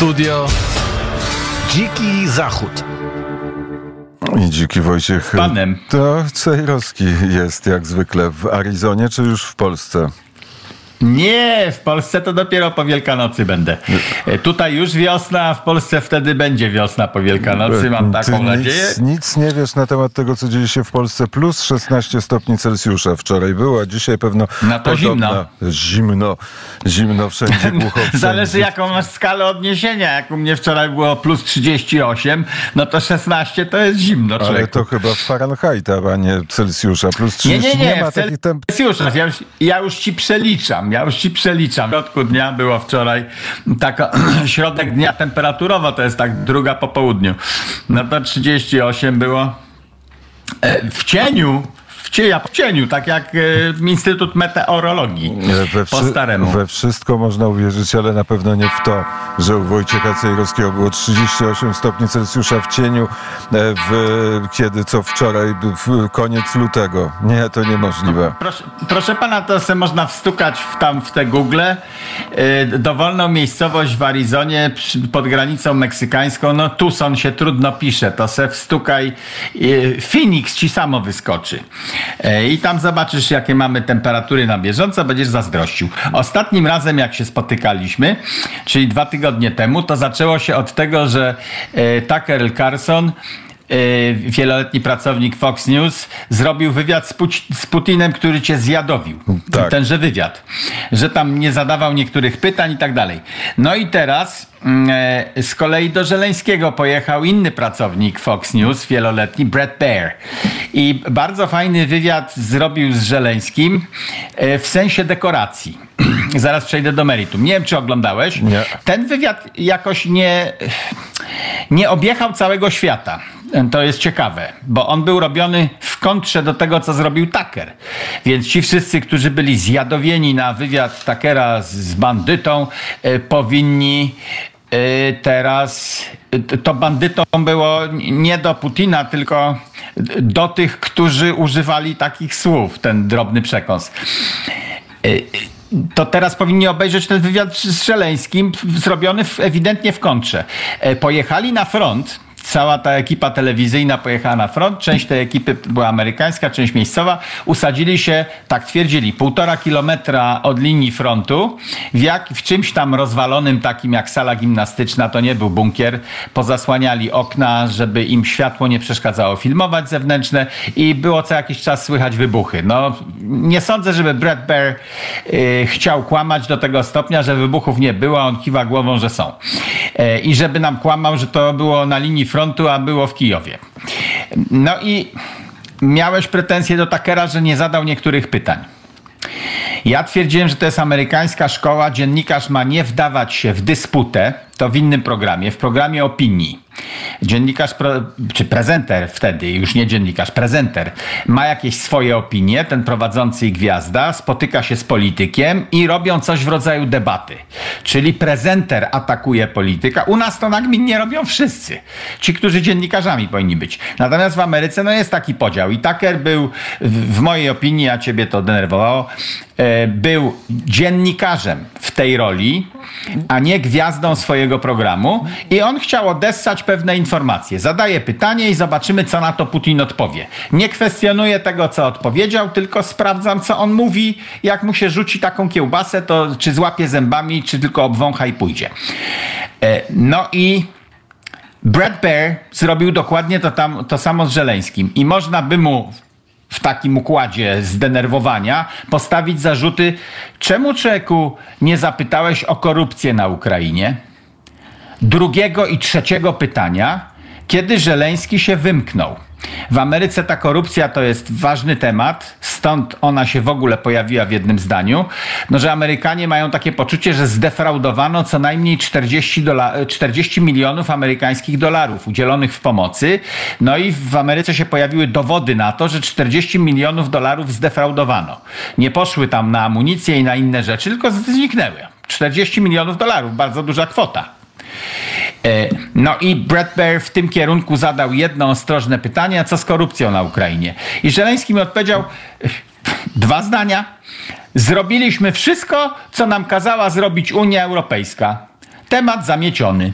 Studio Dziki Zachód. I dziki Wojciech. Z panem. To Cejrowski jest jak zwykle w Arizonie, czy już w Polsce? Nie, w Polsce to dopiero po Wielkanocy będę. E, Tutaj już wiosna, a w Polsce wtedy będzie wiosna po Wielkanocy, mam taką Ty nadzieję. Nic, nic nie wiesz na temat tego, co dzieje się w Polsce. Plus 16 stopni Celsjusza wczoraj było, a dzisiaj pewno No to podobna. Zimno, zimno wszędzie, głucho wszędzie. Zależy jaką masz skalę odniesienia. Jak u mnie wczoraj było plus 38, no to 16 to jest zimno, Ale człowieku. to chyba w Fahrenheita, a nie Celsjusza. Plus 30 Nie, nie, nie, ma w takich temp... Celsjusza. Ja już, ja już ci przeliczam, ja już ci przeliczam. W środku dnia było wczoraj taka środek dnia temperaturowo, to jest tak druga po południu. No to 38 było e, w cieniu. W cieniu, w cieniu, tak jak e, Instytut Meteorologii We, po staremu. we wszystko można uwierzyć, ale na pewno nie w to, że u Wojciecha Cejrowskiego było 38 stopni Celsjusza w cieniu, e, w, kiedy co wczoraj, w koniec lutego. Nie, to niemożliwe. Proszę, proszę pana, to se można wstukać w, tam w te Google. Yy, dowolną miejscowość w Arizonie pod granicą meksykańską. No Tucson się trudno pisze. To se wstukaj. Phoenix ci samo wyskoczy. Yy, I tam zobaczysz, jakie mamy temperatury na bieżąco, będziesz zazdrościł. Ostatnim razem, jak się spotykaliśmy, czyli dwa tygodnie temu, to zaczęło się od tego, że yy, Tucker Carlson wieloletni pracownik Fox News, zrobił wywiad z, z Putinem, który cię zjadowił. Tak. Tenże wywiad. Że tam nie zadawał niektórych pytań i tak dalej. No i teraz mm, e, z kolei do Żeleńskiego pojechał inny pracownik Fox News, wieloletni, Brett Baer. I bardzo fajny wywiad zrobił z Żeleńskim e, w sensie dekoracji. Zaraz przejdę do meritum. Nie wiem, czy oglądałeś. Nie. Ten wywiad jakoś nie, nie objechał całego świata. To jest ciekawe, bo on był robiony w kontrze do tego, co zrobił Tucker. Więc ci wszyscy, którzy byli zjadowieni na wywiad Tuckera z, z bandytą, e, powinni e, teraz. e, To bandytą było nie do Putina, tylko do tych, którzy używali takich słów, ten drobny przekąs to teraz powinni obejrzeć ten wywiad z Żeleńskim, zrobiony w, ewidentnie w kontrze. Pojechali na front. Cała ta ekipa telewizyjna pojechała na front. Część tej ekipy była amerykańska, część miejscowa. Usadzili się, tak twierdzili, półtora kilometra od linii frontu, w, jak, w czymś tam rozwalonym, takim jak sala gimnastyczna, to nie był bunkier. Pozasłaniali okna, żeby im światło nie przeszkadzało filmować zewnętrzne i było co jakiś czas słychać wybuchy. No, nie sądzę, żeby Brad Bear y, chciał kłamać do tego stopnia, że wybuchów nie było, on kiwa głową, że są. E, I żeby nam kłamał, że to było na linii frontu, a było w Kijowie. No i miałeś pretensje do Takera, że nie zadał niektórych pytań. Ja twierdziłem, że to jest amerykańska szkoła. Dziennikarz ma nie wdawać się w dysputę, to w innym programie, w programie opinii. Dziennikarz, czy prezenter wtedy, już nie dziennikarz, prezenter, ma jakieś swoje opinie, ten prowadzący i gwiazda, spotyka się z politykiem i robią coś w rodzaju debaty. Czyli prezenter atakuje polityka. U nas to nagminnie robią wszyscy. Ci, którzy dziennikarzami powinni być. Natomiast w Ameryce no jest taki podział. I Tucker był, w, w mojej opinii, a ciebie to denerwowało, e, był dziennikarzem w tej roli, a nie gwiazdą swojego programu i on chciał odessać pewne informacje. Zadaje pytanie i zobaczymy, co na to Putin odpowie. Nie kwestionuję tego, co odpowiedział, tylko sprawdzam, co on mówi. Jak mu się rzuci taką kiełbasę, to czy złapie zębami, czy tylko obwącha i pójdzie. E, No i Brad Bear zrobił dokładnie to, tam, to samo z Żeleńskim i można by mu w takim układzie zdenerwowania postawić zarzuty, czemu człowieku nie zapytałeś o korupcję na Ukrainie? Drugiego i trzeciego pytania, kiedy Żeleński się wymknął. W Ameryce ta korupcja to jest ważny temat, stąd ona się w ogóle pojawiła w jednym zdaniu, no, że Amerykanie mają takie poczucie, że zdefraudowano co najmniej 40, dola- 40 milionów amerykańskich dolarów udzielonych w pomocy. No i w Ameryce się pojawiły dowody na to, że 40 milionów dolarów zdefraudowano. Nie poszły tam na amunicję i na inne rzeczy, tylko zniknęły. 40 milionów dolarów, bardzo duża kwota. E, No i Brad Bear w tym kierunku zadał jedno ostrożne pytanie, co z korupcją na Ukrainie? I Żeleński mi odpowiedział dwa zdania. Zrobiliśmy wszystko, co nam kazała zrobić Unia Europejska. Temat zamieciony.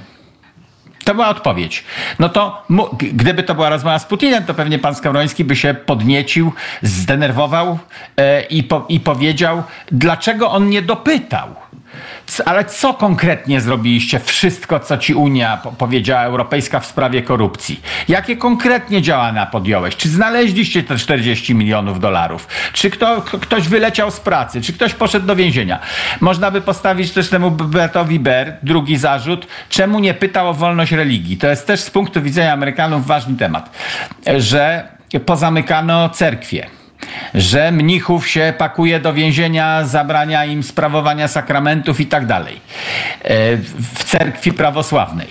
To była odpowiedź. No to gdyby to była rozmowa z Putinem, to pewnie pan Skowroński by się podniecił, zdenerwował e, i, po, i powiedział, dlaczego on nie dopytał. Ale co konkretnie zrobiliście? Wszystko, co ci Unia powiedziała Europejska w sprawie korupcji. Jakie konkretnie działania podjąłeś? Czy znaleźliście te 40 milionów dolarów? Czy kto, ktoś wyleciał z pracy? Czy ktoś poszedł do więzienia? Można by postawić też temu Bertowi Ber drugi zarzut, czemu nie pytał o wolność religii. To jest też z punktu widzenia Amerykanów ważny temat, że pozamykano cerkwie że mnichów się pakuje do więzienia, zabrania im sprawowania sakramentów i tak dalej e, w cerkwi prawosławnej.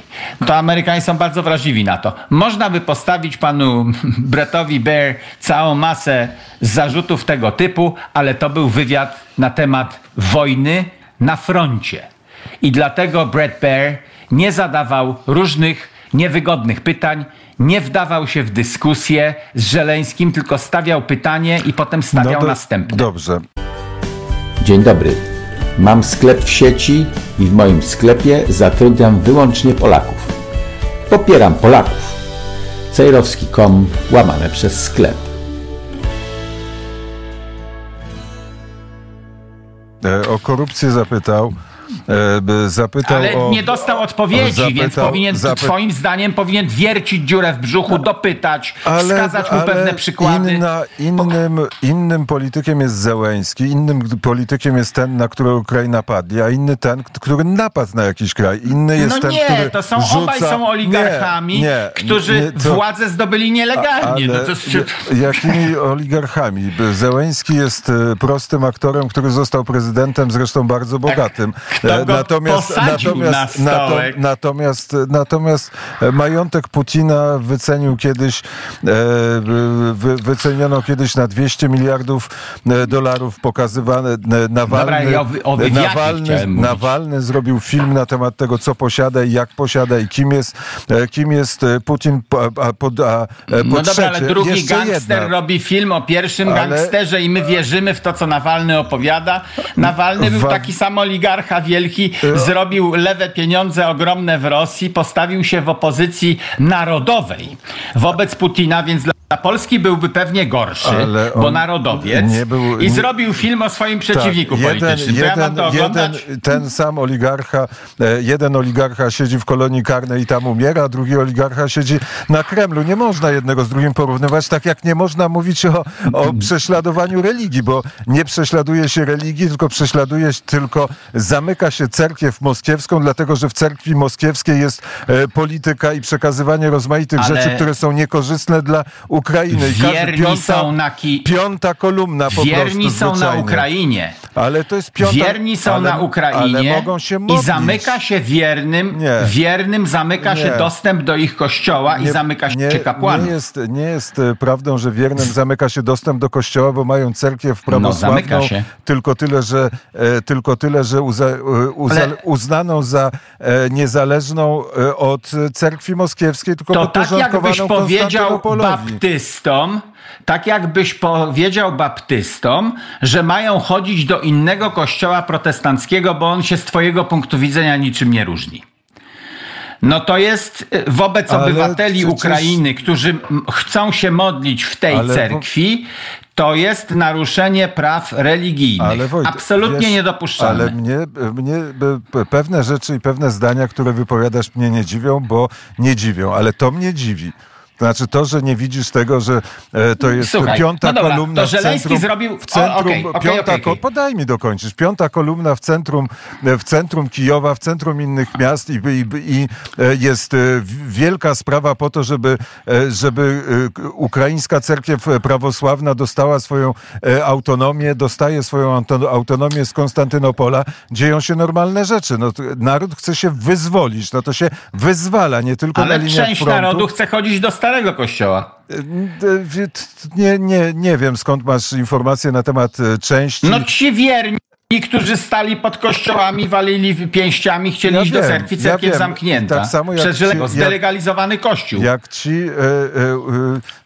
To Amerykanie są bardzo wrażliwi na to. Można by postawić panu Brettowi Bear całą masę zarzutów tego typu, ale to był wywiad na temat wojny na froncie. I dlatego Brett Bear nie zadawał różnych niewygodnych pytań, nie wdawał się w dyskusję z Żeleńskim, tylko stawiał pytanie i potem stawiał no do, następne. Dobrze. Dzień dobry. Mam sklep w sieci i w moim sklepie zatrudniam wyłącznie Polaków. Popieram Polaków. Cejrowski.com łamane przez sklep. E, o korupcję zapytał. E, zapytał Ale o, nie dostał odpowiedzi, zapytał, więc powinien, zapy... twoim zdaniem powinien wiercić dziurę w brzuchu, dopytać, ale, wskazać mu pewne przykłady. Inna, innym, innym politykiem jest Zełęński, innym politykiem jest ten, na którego kraj napadli, a inny ten, który napadł na jakiś kraj. Inny jest no ten, nie, który to są rzuca... obaj są oligarchami, nie, nie, którzy nie, to... władzę zdobyli nielegalnie. No to... Jakimi oligarchami? Zełęński jest e, prostym aktorem, który został prezydentem, zresztą bardzo bogatym. Tak. Kto go natomiast, natomiast, na natomiast, natomiast e, majątek Putina wycenił kiedyś, e, wy, wyceniono kiedyś na 200 miliardów e, dolarów pokazywane. Nawalny, Dobra, o, o Nawalny, Nawalny zrobił film na temat tego, co posiada i jak posiada i kim jest, kim jest Putin. A, a, a, no dobra, ale drugi gangster jedna. robi film o pierwszym ale... gangsterze i my wierzymy w to, co Nawalny opowiada. Nawalny był taki sam oligarcha Wielki zrobił lewe pieniądze ogromne w Rosji, postawił się w opozycji narodowej wobec Putina, więc dla Polski byłby pewnie gorszy, bo narodowiec był, i nie, zrobił film o swoim przeciwniku tak, politycznym. Jeden, ja to jeden, ten sam oligarcha, e, jeden oligarcha siedzi w kolonii karnej i tam umiera, a drugi oligarcha siedzi na Kremlu. Nie można jednego z drugim porównywać, tak jak nie można mówić o, o prześladowaniu religii, bo nie prześladuje się religii, tylko prześladuje się, tylko zamyka się cerkiew moskiewską, dlatego że w cerkwi moskiewskiej jest e, polityka i przekazywanie rozmaitych Ale... rzeczy, które są niekorzystne dla Ukrainy. Wierni piąta, są na ki... piąta kolumna po Wierni prostu, są zwyczajnie. na Ukrainie. Ale to jest piąta... Wierni są ale, na Ukrainie i zamyka się wiernym, nie. wiernym zamyka nie. się dostęp do ich kościoła nie, i zamyka się kapłanów. Nie jest, nie jest e, prawdą, że wiernym zamyka się dostęp do kościoła, bo mają cerkiew no, prawosławną. No, tylko tyle, że, e, tylko tyle, że uza, e, uza, ale... uznaną za niezależną od cerkwi moskiewskiej, tylko to tak jakbyś powiedział baptystom, tak jakbyś powiedział baptystom, że mają chodzić do innego kościoła protestanckiego, bo on się z twojego punktu widzenia niczym nie różni. No to jest y, wobec ale obywateli przecież... Ukrainy, którzy chcą się modlić w tej ale... cerkwi, to jest naruszenie praw religijnych. Wojt, Absolutnie wiesz, niedopuszczalne. Ale mnie, mnie pewne rzeczy i pewne zdania, które wypowiadasz, mnie nie dziwią, bo nie dziwią, ale to mnie dziwi. To znaczy to, że nie widzisz tego, że e, to jest Słuchaj, piąta no dobra, kolumna to w centrum. Zrobił... W centrum o, okay, piąta, okay, okay. Podaj mi dokończyć. Piąta kolumna w centrum, w centrum Kijowa, w centrum innych miast i, i, i e, jest e, wielka sprawa po to, żeby, żeby ukraińska cerkiew prawosławna dostała swoją autonomię, dostaje swoją autonomię z Konstantynopola. Dzieją się normalne rzeczy. No, naród chce się wyzwolić. No to się wyzwala, nie tylko Ale na liniach część frontu. narodu chce chodzić do Starego Kościoła. Nie, nie, nie wiem skąd masz informacje na temat e, części. No ci wierni którzy stali pod kościołami, walili pięściami, chcieli Ja iść do wiem, cerkwi, ja cerkiew zamknięta. Tak samo jak przez ci- jak- zdelegalizowany kościół. Jak ci,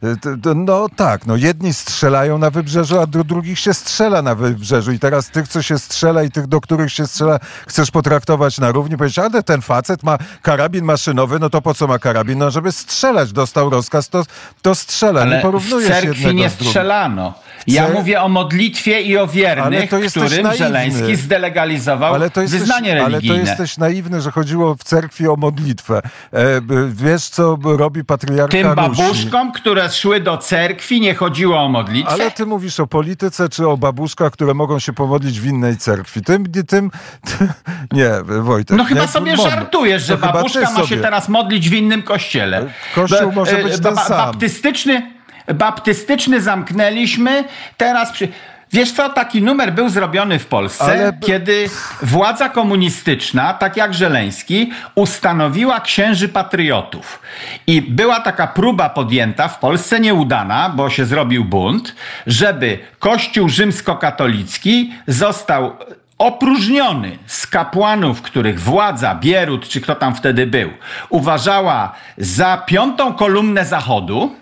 e, t- t- no tak, no jedni strzelają na wybrzeżu, a do drugich się strzela na wybrzeżu i teraz tych, co się strzela i tych, do których się strzela, chcesz potraktować na równi, powiedzieć, ale ten facet ma karabin maszynowy, no to po co ma karabin? No żeby strzelać, dostał rozkaz, to, to strzela, nie Ale w porównujesz cerkwi jednego nie strzelano. Ja Cer- mówię o modlitwie i o wiernych, którym. Żeleński zdelegalizował Ale to, jesteś, wyznanie ale to religijne. jesteś naiwny, że chodziło w cerkwi o modlitwę. E, wiesz, co robi patriarcha Tym Rusi? babuszkom, które szły do cerkwi, nie chodziło o modlitwę. Ale ty mówisz o polityce czy o babuszkach, które mogą się pomodlić w innej cerkwi. Tym, tym, tym nie, Wojtek. No chyba sobie żartujesz, że No babuszka ma się sobie. teraz modlić w innym kościele. Kościół może e, być ba- ten sam. Baptystyczny, baptystyczny zamknęliśmy, teraz przy... Wiesz co, taki numer był zrobiony w Polsce, Ale kiedy władza komunistyczna, tak jak Żeleński, ustanowiła księży patriotów. I była taka próba podjęta, w Polsce nieudana, bo się zrobił bunt, żeby Kościół rzymskokatolicki został opróżniony z kapłanów, których władza, Bierut czy kto tam wtedy był, uważała za piątą kolumnę Zachodu,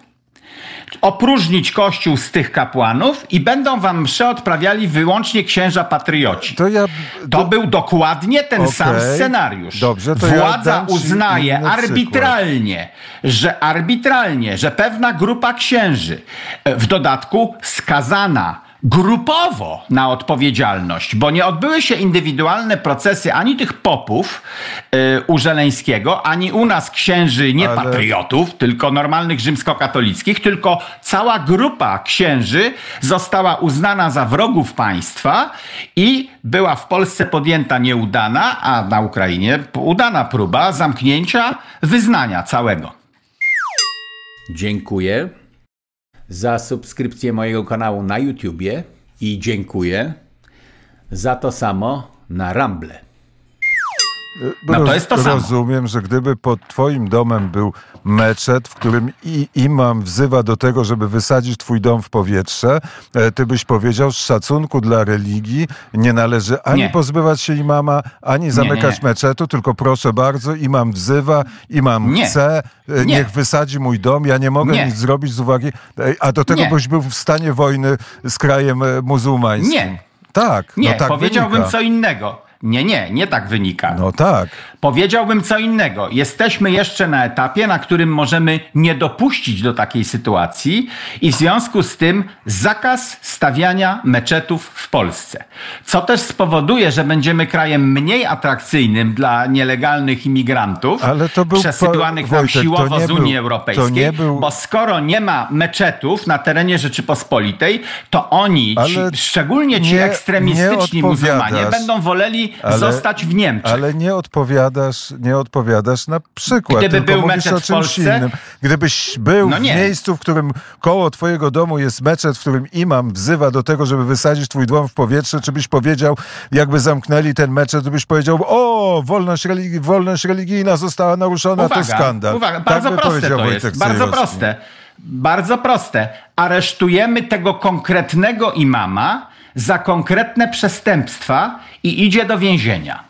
opróżnić kościół z tych kapłanów i będą wam msze odprawiali wyłącznie księża patrioci. To ja... To był dokładnie ten Okej. sam scenariusz. Dobrze, to ja Władza ci uznaje arbitralnie, że arbitralnie, że pewna grupa księży, e, w dodatku skazana grupowo na odpowiedzialność, bo nie odbyły się indywidualne procesy ani tych popów y, u Żeleńskiego, ani u nas księży nie Ale- patriotów, tylko normalnych rzymskokatolickich, tylko cała grupa księży została uznana za wrogów państwa i była w Polsce podjęta nieudana, a na Ukrainie udana próba zamknięcia wyznania całego. Dziękuję za subskrypcję mojego kanału na YouTubie i dziękuję za to samo na Rumble. No to jest to samo. Rozumiem, że gdyby pod twoim domem był meczet, w którym i, imam wzywa do tego, żeby wysadzić twój dom w powietrze, e, ty byś powiedział z szacunku dla religii nie należy ani Nie. pozbywać się imama, ani zamykać nie. meczetu, tylko proszę bardzo, imam wzywa, imam Nie. chce, e, Nie. niech wysadzi mój dom, ja nie mogę Nie. nic zrobić z uwagi, e, a do tego Nie. byś był w stanie wojny z krajem muzułmańskim. Nie. Tak, Nie, no tak powiedziałbym wynika. co innego. Nie, nie, nie tak wynika. No tak. Powiedziałbym co innego. Jesteśmy jeszcze na etapie, na którym możemy nie dopuścić do takiej sytuacji i w związku z tym zakaz stawiania meczetów w Polsce. Co też spowoduje, że będziemy krajem mniej atrakcyjnym dla nielegalnych imigrantów, Ale to był przesyłanych po- nam Wojtek, to siłowo z Unii był- Europejskiej, był- bo skoro nie ma meczetów na terenie Rzeczypospolitej, to oni, ci, szczególnie ci nie- ekstremistyczni nie muzułmanie, będą woleli Ale- zostać w Niemczech. Ale nie odpowiadasz, nie odpowiadasz na przykład. Gdyby tylko był mówisz o czymś innym. Gdybyś był No w miejscu, w którym koło twojego domu jest meczet, w którym imam wzywa do tego, żeby wysadzić twój dom w powietrze, czy byś powiedział, jakby zamknęli ten meczet, to byś powiedział, o, wolność, religi- wolność religijna została naruszona, to skandal. Uwaga, Tak bardzo by proste to Wojtek jest. Bardzo proste. Bardzo proste. Aresztujemy tego konkretnego imama za konkretne przestępstwa i idzie do więzienia.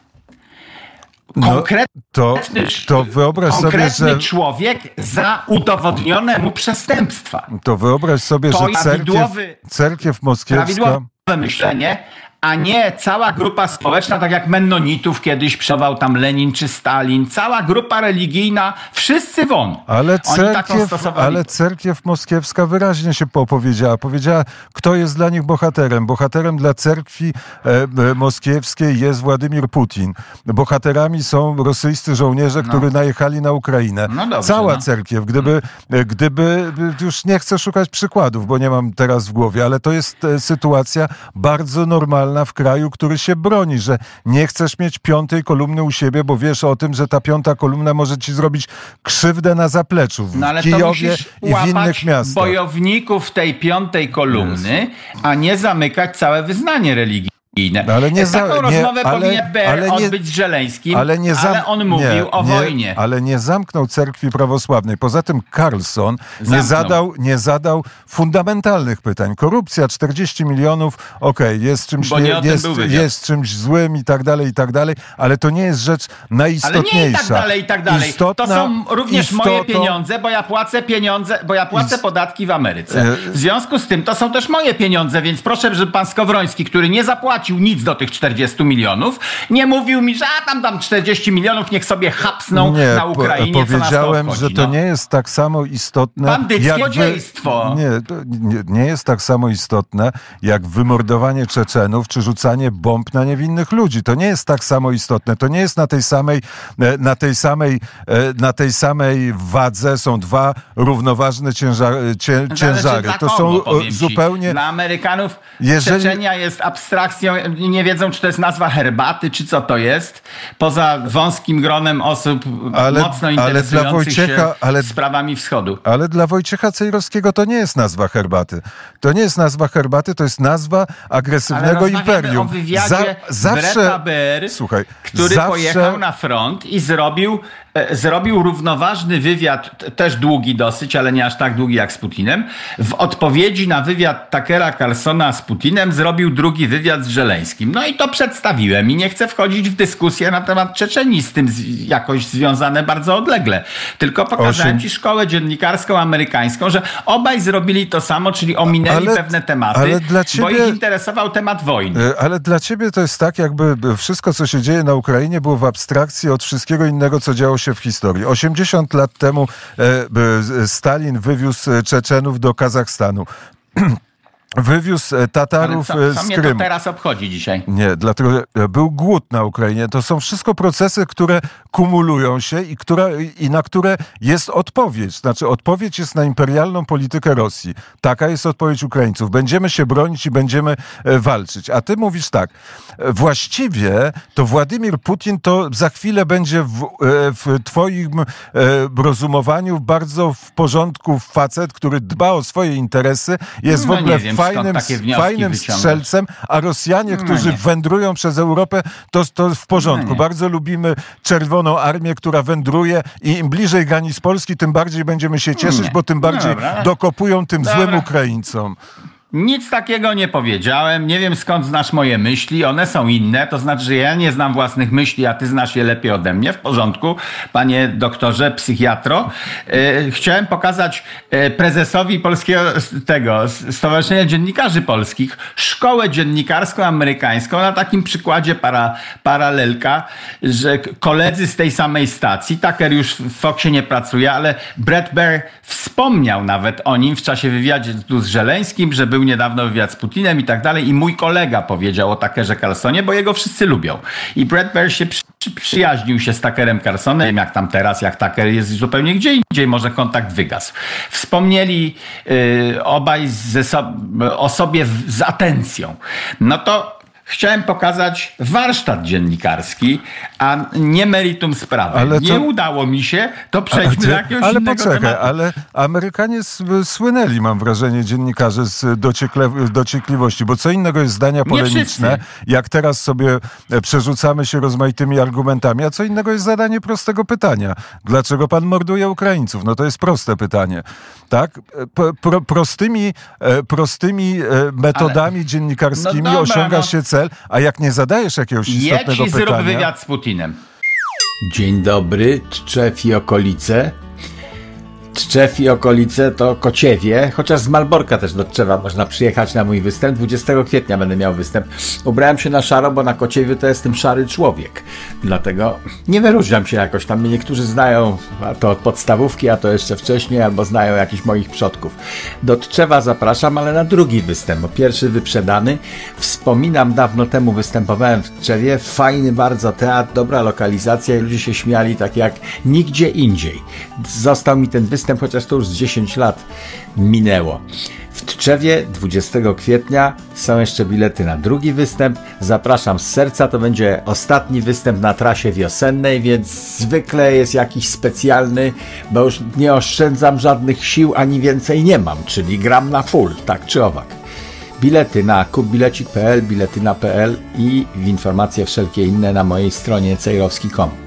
No, Konkretny, to, to wyobraź sobie, konkretny że człowiek za udowodnione mu przestępstwa. to wyobraź sobie, To że cerkiew, cerkiew moskiewska Prawidłowe myślenie, a nie cała grupa społeczna, tak jak Mennonitów kiedyś przewał tam Lenin czy Stalin, cała grupa religijna, wszyscy won. Ale cerkiew, ale cerkiew moskiewska wyraźnie się opowiedziała. Powiedziała, kto jest dla nich bohaterem. Bohaterem dla cerkwi e, moskiewskiej jest Władimir Putin. Bohaterami są rosyjscy żołnierze, którzy najechali na Ukrainę. No dobrze, Cała no. cerkiew, gdyby, e, gdyby, już nie chcę szukać przykładów, bo nie mam teraz w głowie, ale to jest e, sytuacja bardzo normalna w kraju, który się broni, że nie chcesz mieć piątej kolumny u siebie, bo wiesz o tym, że ta piąta kolumna może ci zrobić krzywdę na zapleczu w No ale Kijowie i w innych łapać miastach. bojowników tej piątej kolumny, a nie zamykać całe wyznanie religii. No ale nie Taką za, rozmowę nie, ale, powinien ale nie, odbyć z Żeleńskim, ale, nie zam, ale on mówił nie, o nie, wojnie. Ale nie zamknął cerkwi prawosławnej. Poza tym Carlson nie zadał, nie zadał fundamentalnych pytań. Korupcja 40 milionów, okej, jest czymś nie jest, jest czymś złym i tak dalej, i tak dalej, ale to nie jest rzecz Ale najistotniejsza. nie i tak dalej, i tak dalej. Istotna, to są również moje istotą- pieniądze, bo ja płacę pieniądze, bo ja płacę podatki w Ameryce. E- W związku z tym to są też moje pieniądze, więc proszę, żeby pan Skowroński, który nie zapłacił nic do tych 40 milionów, nie mówił mi, że a tam tam 40 milionów niech sobie hapsną Nie, na po- Ukrainie, co nas to powiedziałem, obchodzi, że to no. nie jest tak samo istotne. Bandyckie jak wy- złodziejstwo. Nie, nie, nie jest tak samo istotne jak wymordowanie Czeczenów czy rzucanie bomb na niewinnych ludzi. To nie jest tak samo istotne. To nie jest na tej samej, e, na tej samej, e, na tej samej wadze są dwa równoważne ciężar, cię, Zależy ciężary. To są e, zupełnie. Dla Amerykanów Jeżeli- Czeczenia jest abstrakcją, nie wiedzą, czy to jest nazwa herbaty, czy co to jest. Poza wąskim gronem osób Ale- mocno ale interesujących Wojciecha- się ale- sprawami wschodu. Ale dla Wojciecha Cejrowskiego to nie jest nazwa herbaty. To nie jest nazwa herbaty, to jest nazwa agresywnego Ale imperium. o wywiadzie Za- zawsze, słuchaj, który zawsze, pojechał na front i zrobił, zrobił równoważny wywiad, też długi dosyć, ale nie aż tak długi jak z Putinem. W odpowiedzi na wywiad Takera Carlsona z Putinem zrobił drugi wywiad z Żeleńskim. No i to przedstawiłem i nie chcę wchodzić w dyskusję na temat Czeczenii z tym jakoś związane bardzo odlegle. Tylko pokazałem Osiem- ci szkołę dziennikarską amerykańską, że obaj zrobili to samo, czyli ominęli Ale- pewne tematy, ale dla bo ciebie- ich interesował temat wojny. E, Ale dla ciebie to jest tak, jakby wszystko, co się dzieje na Ukrainie, było w abstrakcji od wszystkiego innego, co działo się w historii. 80 lat temu e, Stalin wywiózł e, Czeczenów do Kazachstanu. Wywiózł e, Tatarów e, z mnie to Krymu. teraz obchodzi dzisiaj? Nie, dlatego że był głód na Ukrainie. To są wszystko procesy, które kumulują się i, i na które jest odpowiedź. Znaczy, odpowiedź jest na imperialną politykę Rosji. Taka jest odpowiedź Ukraińców. Będziemy się bronić i będziemy e, walczyć. A ty mówisz tak, e, właściwie to Władimir Putin to za chwilę będzie w, e, w twoim e, rozumowaniu bardzo w porządku facet, który dba o swoje interesy, jest No w ogóle wiem, fajnym, fajnym strzelcem, a Rosjanie, którzy nie. wędrują przez Europę, to, to w porządku. No. Bardzo lubimy czerwoną armię, która wędruje i im bliżej granic Polski, tym bardziej będziemy się cieszyć, Nie. bo tym bardziej Dobra. dokopują tym Dobra. złym Ukraińcom. Nic takiego nie powiedziałem. Nie wiem skąd znasz moje myśli. One są inne. To znaczy, że ja nie znam własnych myśli, a ty znasz je lepiej ode mnie. W porządku, panie doktorze, psychiatro. E, chciałem pokazać e, prezesowi polskiego tego Stowarzyszenia Dziennikarzy Polskich szkołę dziennikarską amerykańską na takim przykładzie para, paralelka, że koledzy z tej samej stacji, Tucker już w Foxie nie pracuje, ale Brett Baer wspomniał nawet o nim w czasie wywiadzie tu z Żeleńskim, że był niedawno wywiad z Putinem i tak dalej i mój kolega powiedział o Tuckerze Carlsonie, bo jego wszyscy lubią. I Brett Baer się przy, przy, przyjaźnił się z Tuckerem Carlsonem, jak tam teraz, jak Tucker jest zupełnie gdzie indziej, może kontakt wygasł. Wspomnieli y, obaj ze so, o sobie w, z atencją. No to chciałem pokazać warsztat dziennikarski, a nie meritum sprawy. Ale nie to- udało mi się, to przejdźmy do jakiegoś ale innego poczekaj, tematu. ale Amerykanie słynęli, mam wrażenie, dziennikarze z dociekle, dociekliwości, bo co innego jest zdania polemiczne, jak teraz sobie e, przerzucamy się rozmaitymi argumentami, a co innego jest zadanie prostego pytania. Dlaczego pan morduje Ukraińców? No to jest proste pytanie. Tak? E, Pro, prostymi e, prostymi metodami dziennikarskimi No dobra, osiągasz no. się cel, a jak nie zadajesz jakiegoś Jedź istotnego i zrób pytania... wywiad z Putinem. Dzień dobry, Tczew i okolice. Tczew i okolice to Kociewie, chociaż z Malborka też do Tczewa można przyjechać na mój występ. 20 kwietnia będę miał występ. Ubrałem się na szaro, bo na Kociewie to jestem szary człowiek. Dlatego nie wyróżniam się jakoś tam. Mnie niektórzy znają, a to od podstawówki, a to jeszcze wcześniej, albo znają jakichś moich przodków. Do Tczewa zapraszam, ale na drugi występ, bo pierwszy wyprzedany. Wspominam, dawno temu występowałem w Tczewie. Fajny bardzo teatr, dobra lokalizacja i ludzie się śmiali tak jak nigdzie indziej. Został mi ten występ, chociaż to już z 10 lat minęło. W Tczewie 20 kwietnia są jeszcze bilety na drugi występ. Zapraszam z serca, to będzie ostatni występ na trasie wiosennej, więc zwykle jest jakiś specjalny, bo już nie oszczędzam żadnych sił, ani więcej nie mam, czyli gram na full, tak czy owak. Bilety na kupbilecik.pl, bilety na.pl i informacje wszelkie inne na mojej stronie cejrowski.com.